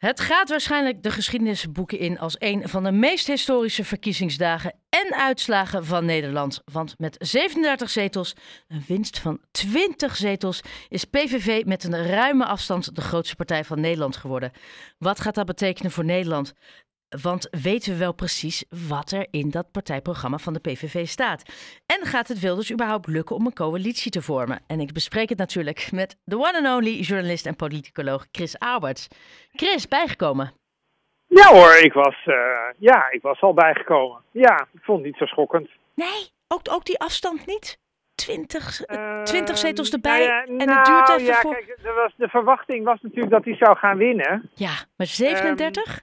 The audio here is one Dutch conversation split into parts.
Het gaat waarschijnlijk de geschiedenisboeken in als een van de meest historische verkiezingsdagen en uitslagen van Nederland. Want met 37 zetels, een winst van 20 zetels, is PVV met een ruime afstand de grootste partij van Nederland geworden. Wat gaat dat betekenen voor Nederland? Want weten we wel precies wat er in dat partijprogramma van de PVV staat? En gaat het Wilders überhaupt lukken om een coalitie te vormen? En ik bespreek het natuurlijk met de one and only journalist en politicoloog Chris Alberts. Chris, bijgekomen? Ja hoor, ik was, uh, ja, ik was al bijgekomen. Ja, ik vond het niet zo schokkend. Nee, ook, ook die afstand niet? 20, uh, 20 zetels erbij nou en het duurt nou even ja, voor... Kijk, er was, de verwachting was natuurlijk dat hij zou gaan winnen. Ja, maar 37?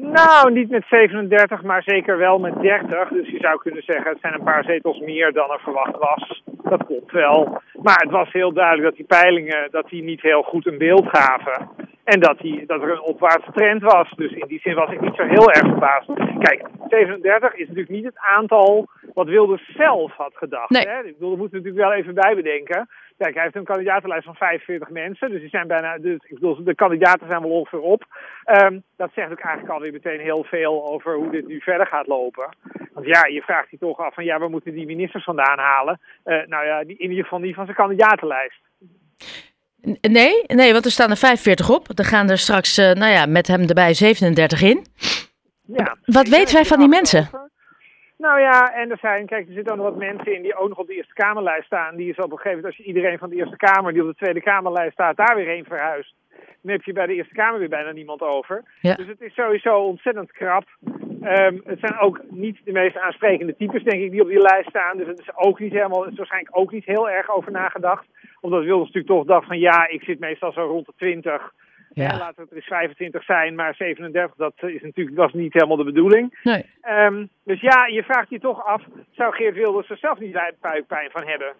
Nou, niet met 37, maar zeker wel met 30. Dus je zou kunnen zeggen, het zijn een paar zetels meer dan er verwacht was. Dat klopt wel. Maar het was heel duidelijk dat die peilingen dat die niet heel goed een beeld gaven. En dat, die, dat er een opwaartse trend was. Dus in die zin was ik niet zo heel erg verbaasd. Kijk, 37 is natuurlijk niet het aantal wat Wilders zelf had gedacht. Nee. Hè? Ik bedoel, dat moeten we natuurlijk wel even bij bedenken. Kijk, hij heeft een kandidatenlijst van 45 mensen. Dus die zijn bijna. Dus, ik bedoel, de kandidaten zijn wel ongeveer op. Um, dat zegt ook eigenlijk alweer meteen heel veel over hoe dit nu verder gaat lopen. Want ja, je vraagt je toch af van ja, waar moeten die ministers vandaan halen? Uh, nou ja, die, in ieder geval niet van zijn kandidatenlijst. Nee, nee, want er staan er 45 op. Er gaan er straks, uh, nou ja, met hem erbij 37 in. Ja, Wat weten wij van die mensen? Nou ja, en er zijn, kijk, er zitten ook nog wat mensen in die ook nog op de Eerste Kamerlijst staan. Die is op een gegeven moment, als je iedereen van de Eerste Kamer die op de Tweede Kamerlijst staat, daar weer heen verhuist. Dan heb je bij de Eerste Kamer weer bijna niemand over. Ja. Dus het is sowieso ontzettend krap. Um, het zijn ook niet de meest aansprekende types, denk ik, die op die lijst staan. Dus het is ook niet helemaal, het is waarschijnlijk ook niet heel erg over nagedacht. Omdat Wilders natuurlijk toch dacht van ja, ik zit meestal zo rond de 20. Ja. Laten het er eens 25 zijn, maar 37, dat is natuurlijk was niet helemaal de bedoeling. Nee. Um, dus ja, je vraagt je toch af, zou Geert Wilders er zelf niet buikpijn van hebben?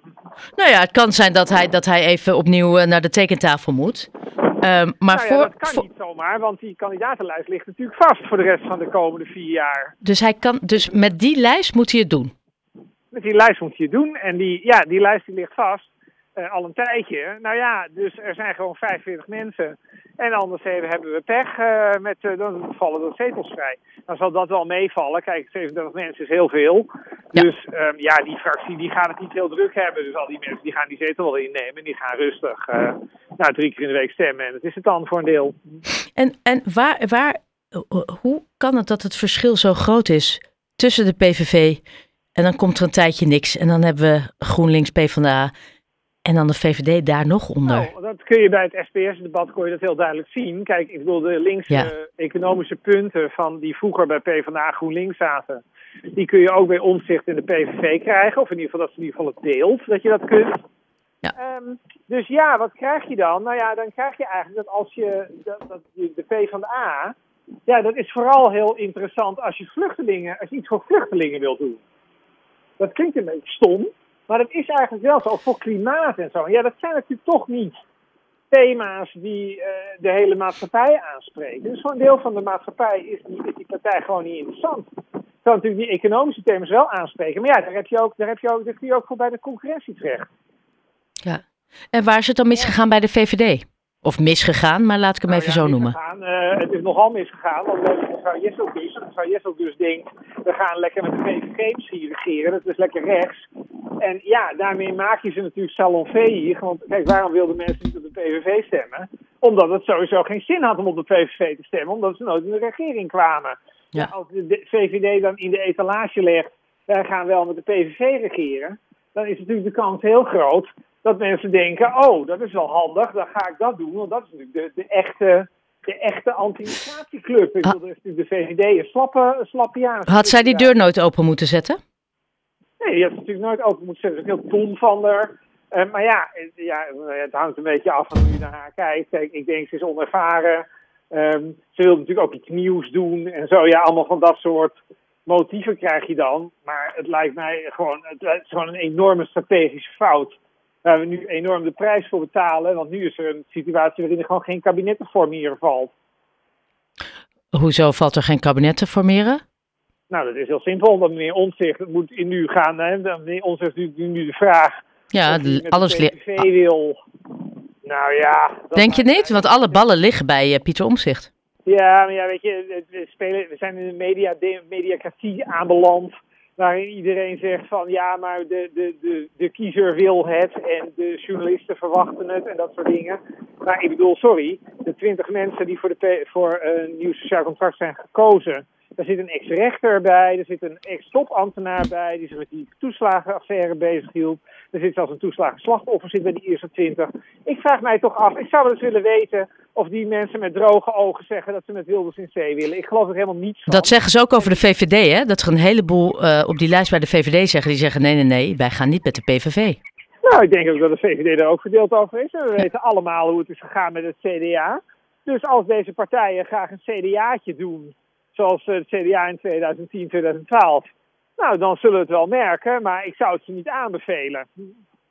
Nou ja, het kan zijn dat hij, dat hij even opnieuw naar de tekentafel moet. Um, maar nou ja, voor, dat kan voor, niet zomaar, want die kandidatenlijst ligt natuurlijk vast voor de rest van de komende vier jaar. Dus, hij kan, dus met die lijst moet hij het doen? Met die lijst moet je het doen en die, ja, die lijst die ligt vast. Uh, al een tijdje. Nou ja, dus er zijn gewoon 45 mensen. En anders hebben we pech uh, met, uh, dan vallen er zetels vrij. Dan zal dat wel meevallen. Kijk, 37 mensen is heel veel. Ja. Dus um, ja, die fractie die gaat het niet heel druk hebben. Dus al die mensen die gaan die zetel wel innemen. En die gaan rustig nou, drie keer in de week stemmen. En dat is het dan voor een deel. En, en waar, waar, hoe kan het dat het verschil zo groot is tussen de PVV en dan komt er een tijdje niks. En dan hebben we GroenLinks, PvdA en dan de VVD daar nog onder. Nou, dat kun je bij het SPS-debat kon je dat heel duidelijk zien. Kijk, ik bedoel, de linkse Ja. economische punten van die vroeger bij PvdA GroenLinks zaten, die kun je ook bij omzicht in de PVV krijgen. Of in ieder geval dat ze in ieder geval het deelt, dat je dat kunt. Ja. Ehm, dus ja, wat krijg je dan? Nou ja, dan krijg je eigenlijk dat als je dat, dat de PvdA, ja, dat is vooral heel interessant als je vluchtelingen, als je iets voor vluchtelingen wilt doen. Dat klinkt een beetje stom, maar dat is eigenlijk wel zo, voor klimaat en zo. Ja, dat zijn natuurlijk toch niet thema's die uh, de hele maatschappij aanspreken. Dus voor deel van de maatschappij is die, die partij gewoon niet interessant. Kan natuurlijk die economische thema's wel aanspreken, maar ja, daar heb je ook, daar heb je ook, daar kun je ook voor bij de concurrentie terecht. Ja. En waar is het dan misgegaan bij de VVD? Of misgegaan, maar laat ik hem Nou even ja, zo noemen. Uh, het is nogal misgegaan, want mevrouw Jesselgus, mevrouw Jesselgus denkt, we gaan lekker met de PVV misschien regeren, dat is lekker rechts. En ja, daarmee maak je ze natuurlijk salonveeg, want kijk, waarom wilden mensen niet op de PVV stemmen? Omdat het sowieso geen zin had om op de PVV te stemmen, omdat ze nooit in de regering kwamen. Ja. als de, de VVD dan in de etalage legt, wij gaan wel met de PVV regeren, dan is natuurlijk de kans heel groot dat mensen denken, oh, dat is wel handig, dan ga ik dat doen. Want dat is natuurlijk de, de echte, de echte anti-migratieclub. Ik Ah. bedoel, de VVD een slappe, een slappiaans. Had zij die deur nooit open moeten zetten? Nee, die had ze natuurlijk nooit open moeten zetten. Dat is heel dom van haar. Uh, maar ja, het- ja, het hangt een beetje af van hoe je naar haar kijkt. Kijk, ik denk, ze is onervaren. Um, ze wil natuurlijk ook iets nieuws doen en zo. Ja, allemaal van dat soort motieven krijg je dan. Maar het lijkt mij gewoon, het is gewoon een enorme strategische fout. Waar we nu enorm de prijs voor betalen. Want nu is er een situatie waarin er gewoon geen kabinet te formeren valt. Hoezo valt er geen kabinet te formeren? Nou, dat is heel simpel. Omdat meneer Omtzigt, het moet in nu gaan. Hè, meneer Omtzigt nu, nu de vraag Ja, alles de wil. Nou ja. Denk je niet? Want alle ballen liggen bij eh, Pieter Omzicht. Ja, maar ja, weet je, we, spelen, we zijn in een media, de, mediacratie aanbeland. Waarin iedereen zegt van ja, maar de, de, de, de kiezer wil het en de journalisten verwachten het en dat soort dingen. Maar ik bedoel, sorry, de twintig mensen die voor, de, voor een nieuw sociaal contract zijn gekozen. Daar zit een ex-rechter bij, er zit een ex-topambtenaar bij die zich met die toeslagenaffaire bezighield. Er zit zelfs een toeslagenslachtoffer zit bij die eerste twintig. Ik vraag mij toch af, ik zou wel eens willen weten of die mensen met droge ogen zeggen dat ze met Wilders in zee willen. Ik geloof er helemaal niets van. Dat zeggen ze ook over de VVD, hè? Dat er een heleboel uh, op die lijst bij de VVD zeggen, die zeggen nee, nee, nee, wij gaan niet met de PVV. Nou, ik denk ook dat de VVD daar ook verdeeld over is. En we weten allemaal hoe het is gegaan met het CDA. Dus als deze partijen graag een CDA'tje doen, zoals het CDA in 2010, 2012, nou, dan zullen we het wel merken, maar ik zou het ze niet aanbevelen.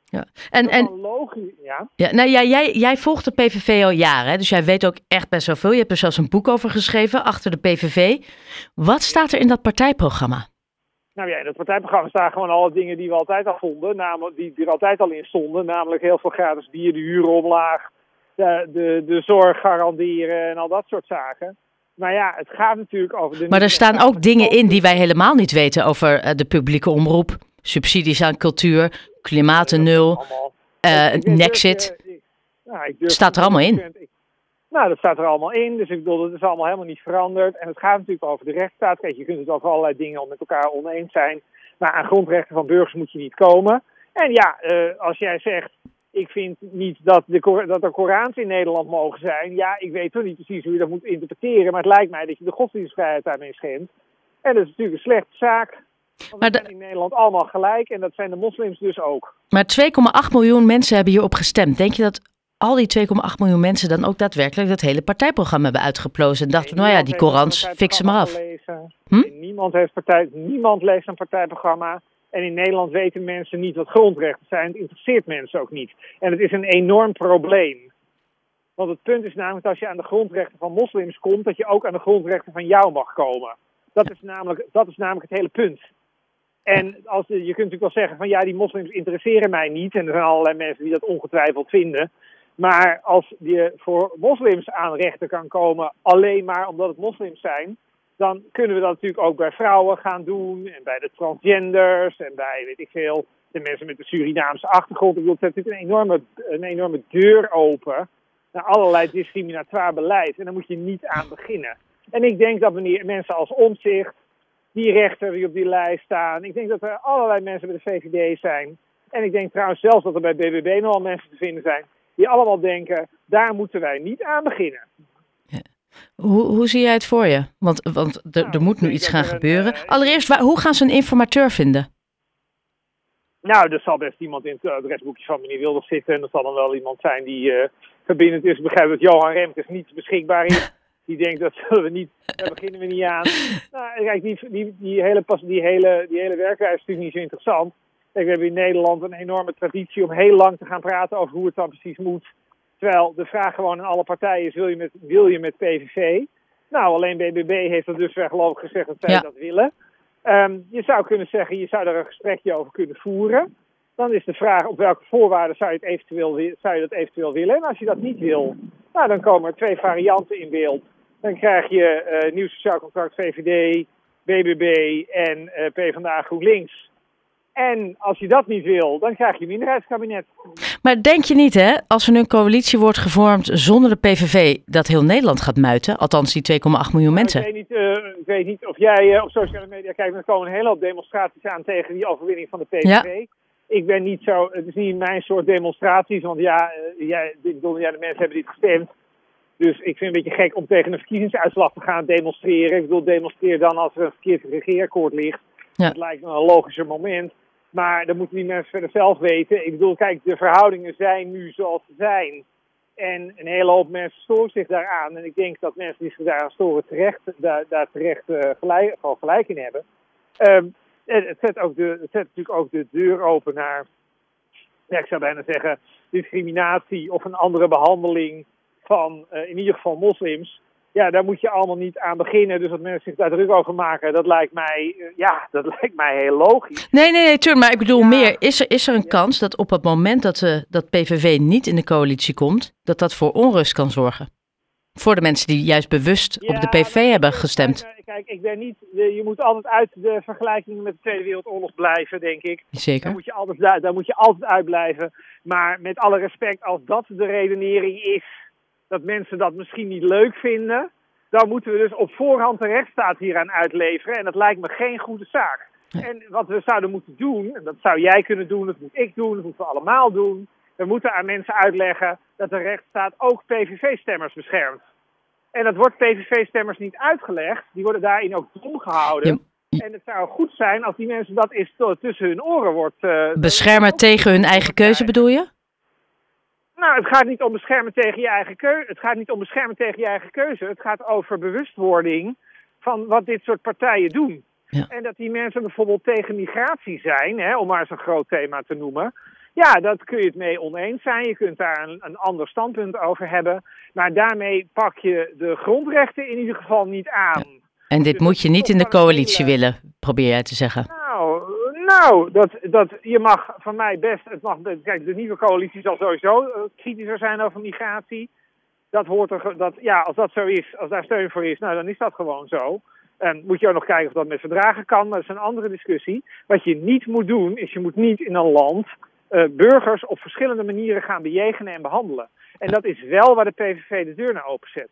Ja. En, en, logisch, ja. Ja, nou ja, jij, jij volgt de PVV al jaren, hè? dus jij weet ook echt best wel veel. Je hebt er zelfs een boek over geschreven, Achter de PVV. Wat staat er in dat partijprogramma? Nou ja, in dat partijprogramma staan gewoon alle dingen die we altijd al vonden, namelijk, die, die er altijd al in stonden. Namelijk heel veel gratis bier, de huur omlaag, de, de, de zorg garanderen en al dat soort zaken. Maar ja, het gaat natuurlijk over de. Maar er staan ook dingen in die wij helemaal niet weten over uh, de publieke omroep. Subsidies aan cultuur, klimaat nul, uh, Nexit. Nou, staat er allemaal in. Nou, dat staat er allemaal in. Dus ik bedoel, dat is allemaal helemaal niet veranderd. En het gaat natuurlijk over de rechtsstaat. Kijk, je kunt het over allerlei dingen met elkaar oneens zijn. Maar aan grondrechten van burgers moet je niet komen. En ja, uh, als jij zegt, ik vind niet dat, de, dat er Korans in Nederland mogen zijn. Ja, ik weet toch niet precies hoe je dat moet interpreteren. Maar het lijkt mij dat je de godsdienstvrijheid daarmee schendt. En dat is natuurlijk een slechte zaak. Want maar zijn in Nederland allemaal gelijk en dat zijn de moslims dus ook. Maar 2,8 miljoen mensen hebben hierop gestemd. Denk je dat al die 2,8 miljoen mensen dan ook daadwerkelijk dat hele partijprogramma hebben uitgeplozen en dachten, nou ja, die Korans, fixen maar af. Hm? Niemand, heeft partij, niemand leest een partijprogramma. En in Nederland weten mensen niet wat grondrechten zijn. Het interesseert mensen ook niet. En het is een enorm probleem. Want het punt is namelijk dat als je aan de grondrechten van moslims komt, dat je ook aan de grondrechten van jou mag komen. Dat is namelijk, dat is namelijk het hele punt. En als, je kunt natuurlijk wel zeggen van ja, die moslims interesseren mij niet. En er zijn allerlei mensen die dat ongetwijfeld vinden. Maar als je voor moslims aan rechten kan komen alleen maar omdat het moslims zijn, dan kunnen we dat natuurlijk ook bij vrouwen gaan doen. En bij de transgenders en bij, weet ik veel, de mensen met de Surinaamse achtergrond. Ik bedoel, het natuurlijk een enorme, een enorme deur open naar allerlei discriminatoire beleid. En daar moet je niet aan beginnen. En ik denk dat wanneer mensen als omzicht, die rechter die op die lijst staan, ik denk dat er allerlei mensen bij de VVD zijn. En ik denk trouwens zelfs dat er bij BBB nogal mensen te vinden zijn die allemaal denken, daar moeten wij niet aan beginnen. Hoe, hoe zie jij het voor je? Want, want er, er nou, moet nu iets gaan gebeuren. Eh, Allereerst, waar, hoe gaan ze een informateur vinden? Nou, er zal best iemand in het adresboekje van meneer Wilders zitten. En er zal dan wel iemand zijn die uh, verbindend is. Ik begrijp dat Johan Remkes niet beschikbaar is. Die denkt dat zullen we niet, daar beginnen we niet aan. Nou, kijk, die, die, die, hele, die, hele, die hele werkwijze is natuurlijk niet zo interessant. Kijk, we hebben in Nederland een enorme traditie om heel lang te gaan praten over hoe het dan precies moet. Terwijl de vraag gewoon aan alle partijen is, wil je met, wil je met PVV? Nou, alleen BBB heeft er dus wel geloof ik gezegd dat zij dat willen. Um, je zou kunnen zeggen, je zou er een gesprekje over kunnen voeren. Dan is de vraag op welke voorwaarden zou je, het eventueel, zou je dat eventueel willen. En als je dat niet wil, nou, dan komen er twee varianten in beeld. Dan krijg je uh, nieuw sociaal contract VVD, BBB en uh, PvdA GroenLinks. En als je dat niet wil, dan krijg je een minderheidskabinet. Maar denk je niet, hè, als er nu een coalitie wordt gevormd zonder de PVV, dat heel Nederland gaat muiten? Althans, die 2,8 miljoen nou, mensen. Ik weet, niet, uh, ik weet niet of jij uh, op sociale media kijkt, er komen een hele hoop demonstraties aan tegen die overwinning van de PVV. Ja. Ik ben niet zo, het is niet mijn soort demonstraties, want ja, uh, jij, bedoel, ja, de mensen hebben niet gestemd. Dus ik vind het een beetje gek om tegen een verkiezingsuitslag te gaan demonstreren. Ik bedoel, demonstreer dan als er een verkeerd regeerakkoord ligt. Ja. Dat lijkt me een logischer moment. Maar dat moeten die mensen verder zelf weten. Ik bedoel, kijk, de verhoudingen zijn nu zoals ze zijn. En een hele hoop mensen storen zich daaraan. En ik denk dat mensen die zich daaraan storen terecht, daar, daar terecht uh, gelijk, gewoon gelijk in hebben. Um, het, zet ook de, het zet natuurlijk ook de deur open naar, ja, ik zou bijna zeggen, discriminatie of een andere behandeling van uh, in ieder geval moslims ja, daar moet je allemaal niet aan beginnen. Dus dat mensen zich daar druk over maken, dat lijkt mij, eh, ja, dat lijkt mij heel logisch. Nee, nee, nee, tuur, maar ik bedoel meer, is er, is er een kans dat op het moment dat, uh, dat PVV niet in de coalitie komt, dat dat voor onrust kan zorgen? Voor de mensen die juist bewust op de PV hebben gestemd. Kijk, kijk, ik ben niet. Je moet altijd uit de vergelijkingen met de Tweede Wereldoorlog blijven, denk ik. Zeker. Daar moet je altijd, daar moet je altijd uitblijven. Maar met alle respect, als dat de redenering is dat mensen dat misschien niet leuk vinden, dan moeten we dus op voorhand de rechtsstaat hieraan uitleveren. En dat lijkt me geen goede zaak. En wat we zouden moeten doen, en dat zou jij kunnen doen, dat moet ik doen, dat moeten we allemaal doen. We moeten aan mensen uitleggen dat de rechtsstaat ook PVV-stemmers beschermt. En dat wordt PVV-stemmers niet uitgelegd. Die worden daarin ook dom gehouden. En het zou goed zijn als die mensen dat eens tussen hun oren wordt... Uh, Beschermen tegen hun eigen keuze bedoel je? Nou, het gaat niet om beschermen tegen je eigen keuze. Het gaat niet om beschermen tegen je eigen keuze. Het gaat over bewustwording van wat dit soort partijen doen. Ja. En dat die mensen bijvoorbeeld tegen migratie zijn, hè, om maar eens een groot thema te noemen. Ja, dat kun je het mee oneens zijn. Je kunt daar een, een ander standpunt over hebben. Maar daarmee pak je de grondrechten in ieder geval niet aan. En dit dus moet je niet in de coalitie willen, probeer jij te zeggen. Nou, nou dat, dat, je mag van mij best. Het mag, kijk, de nieuwe coalitie zal sowieso uh, kritischer zijn over migratie. Dat hoort er. Dat, ja, als dat zo is, als daar steun voor is, nou dan is dat gewoon zo. En moet je ook nog kijken of dat met verdragen kan, maar dat is een andere discussie. Wat je niet moet doen, is je moet niet in een land uh, burgers op verschillende manieren gaan bejegenen en behandelen. En dat is wel waar de PVV de deur naar openzet.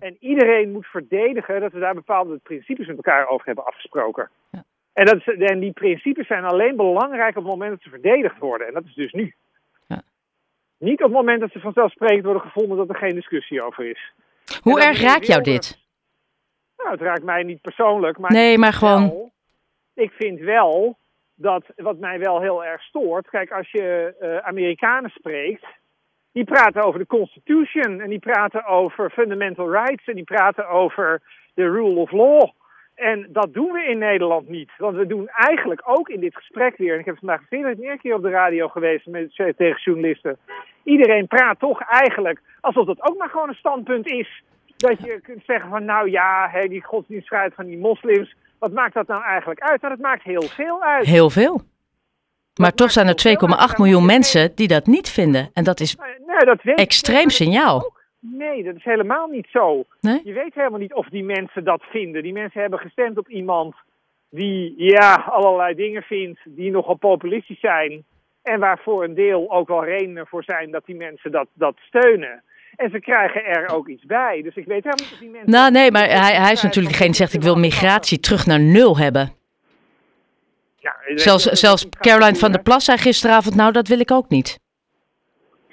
En iedereen moet verdedigen dat we daar bepaalde principes met elkaar over hebben afgesproken. Ja. En, dat is, en die principes zijn alleen belangrijk op het moment dat ze verdedigd worden. En dat is dus nu. Ja. Niet op het moment dat ze vanzelfsprekend worden gevonden dat er geen discussie over is. Hoe erg raakt jou dit? Nou, het raakt mij niet persoonlijk. Maar nee, maar gewoon. ik vind wel dat wat mij wel heel erg stoort. Kijk, als je uh, Amerikanen spreekt, die praten over de Constitution en die praten over fundamental rights en die praten over de rule of law. En dat doen we in Nederland niet. Want we doen eigenlijk ook in dit gesprek weer, en ik heb vandaag veel meer keer op de radio geweest met, tegen journalisten. Iedereen praat toch eigenlijk alsof dat ook maar gewoon een standpunt is. Dat je kunt zeggen van nou ja, hey, die godsdienstvrijheid van die moslims, wat maakt dat nou eigenlijk uit? Nou, dat maakt heel veel uit. Heel veel. Maar toch zijn er 2,8 miljoen mensen die dat niet vinden. En dat is nee, dat extreem signaal. Nee, dat is helemaal niet zo. Nee? Je weet helemaal niet of die mensen dat vinden. Die mensen hebben gestemd op iemand die ja, allerlei dingen vindt die nogal populistisch zijn. En waarvoor een deel ook wel redenen voor zijn dat die mensen dat, dat steunen. En ze krijgen er ook iets bij. Dus ik weet helemaal niet of die mensen... Nou nee, maar hij, hij is natuurlijk degene die zegt ik wil migratie terug naar nul hebben. Ja, zelfs zelfs Caroline van der Plas zei gisteravond, nou dat wil ik ook niet.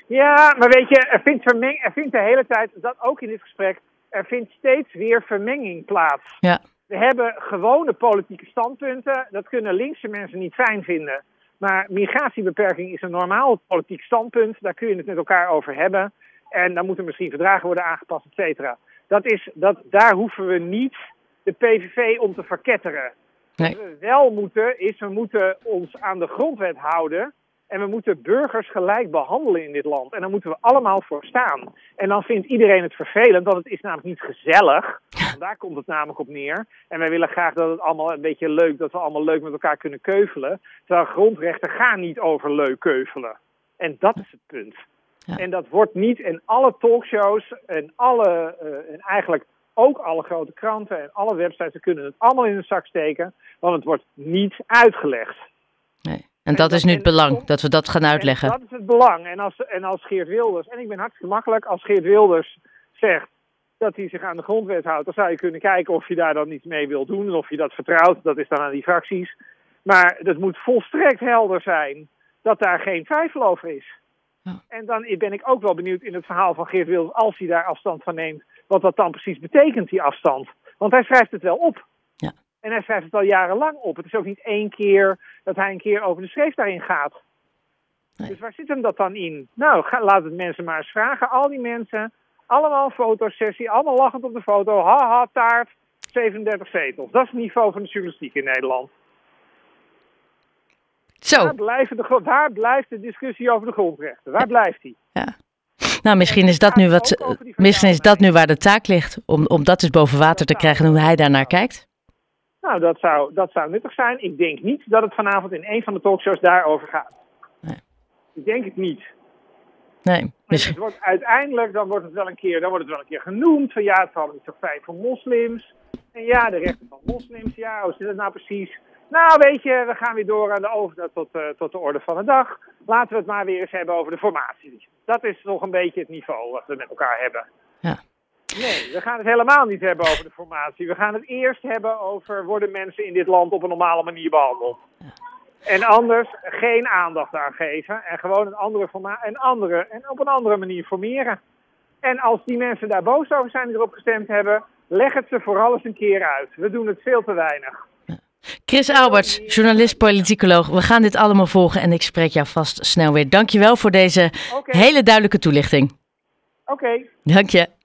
Ja, maar weet je, er vindt, vermeng, er vindt de hele tijd, dat ook in dit gesprek, er vindt steeds weer vermenging plaats. Ja. We hebben gewone politieke standpunten, dat kunnen linkse mensen niet fijn vinden. Maar migratiebeperking is een normaal politiek standpunt, daar kun je het met elkaar over hebben. En dan moeten misschien verdragen worden aangepast, et cetera. Dat is, dat, daar hoeven we niet de PVV om te verketteren. Nee. Wat we wel moeten, is we moeten ons aan de grondwet houden. En we moeten burgers gelijk behandelen in dit land. En daar moeten we allemaal voor staan. En dan vindt iedereen het vervelend, want het is namelijk niet gezellig. daar komt het namelijk op neer. En wij willen graag dat het allemaal een beetje leuk, dat we allemaal leuk met elkaar kunnen keuvelen. Terwijl grondrechten gaan niet over leuk keuvelen. En dat is het punt. En dat wordt niet in alle talkshows en, alle, uh, en eigenlijk ook alle grote kranten en alle websites kunnen het allemaal in een zak steken, want het wordt niet uitgelegd. En dat is nu het belang, dat we dat gaan uitleggen. dat is het belang. En als, en als Geert Wilders, en ik ben hartstikke makkelijk, als Geert Wilders zegt dat hij zich aan de grondwet houdt, dan zou je kunnen kijken of je daar dan iets mee wil doen, of je dat vertrouwt. Dat is dan aan die fracties. Maar het moet volstrekt helder zijn dat daar geen twijfel over is. En dan ben ik ook wel benieuwd in het verhaal van Geert Wilders, als hij daar afstand van neemt, wat dat dan precies betekent, die afstand. Want hij schrijft het wel op. En hij schrijft het al jarenlang op. Het is ook niet één keer dat hij een keer over de schreef daarin gaat. Dus waar zit hem dat dan in? Nou, ga, laat het mensen maar eens vragen. Al die mensen, allemaal fotosessie, allemaal lachend op de foto. Haha, taart, 37 zetels. Dat is het niveau van de journalistiek in Nederland. Zo. Waar, blijft de, waar blijft de discussie over de grondrechten? Waar blijft die? Ja. Nou, misschien is dat nu wat. Misschien is dat nu waar de taak ligt. Om, om dat eens boven water te krijgen en hoe hij daarnaar kijkt. Nou, dat zou, dat zou nuttig zijn. Ik denk niet dat het vanavond in een van de talkshows daarover gaat. Nee. Ik denk het niet. Nee, En misschien. het wordt uiteindelijk, dan wordt het wel een keer, dan wordt het wel een keer genoemd van ja, het allemaal niet zo fijn voor moslims. En ja, de rechten van moslims, ja, hoe zit het nou precies? Nou, weet je, we gaan weer door aan de over, tot, eh, tot de orde van de dag. Laten we het maar weer eens hebben over de formatie. Dat is nog een beetje het niveau wat we met elkaar hebben. Nee, we gaan het helemaal niet hebben over de formatie. We gaan het eerst hebben over worden mensen in dit land op een normale manier behandeld. En anders geen aandacht aan geven en gewoon een andere, forma en andere en op een andere manier formeren. En als die mensen daar boos over zijn die erop gestemd hebben, leg het ze vooral eens een keer uit. We doen het veel te weinig. Chris Alberts, journalist, politicoloog. We gaan dit allemaal volgen en ik spreek jou vast snel weer. Dankjewel voor deze hele duidelijke toelichting. oké. Dank je.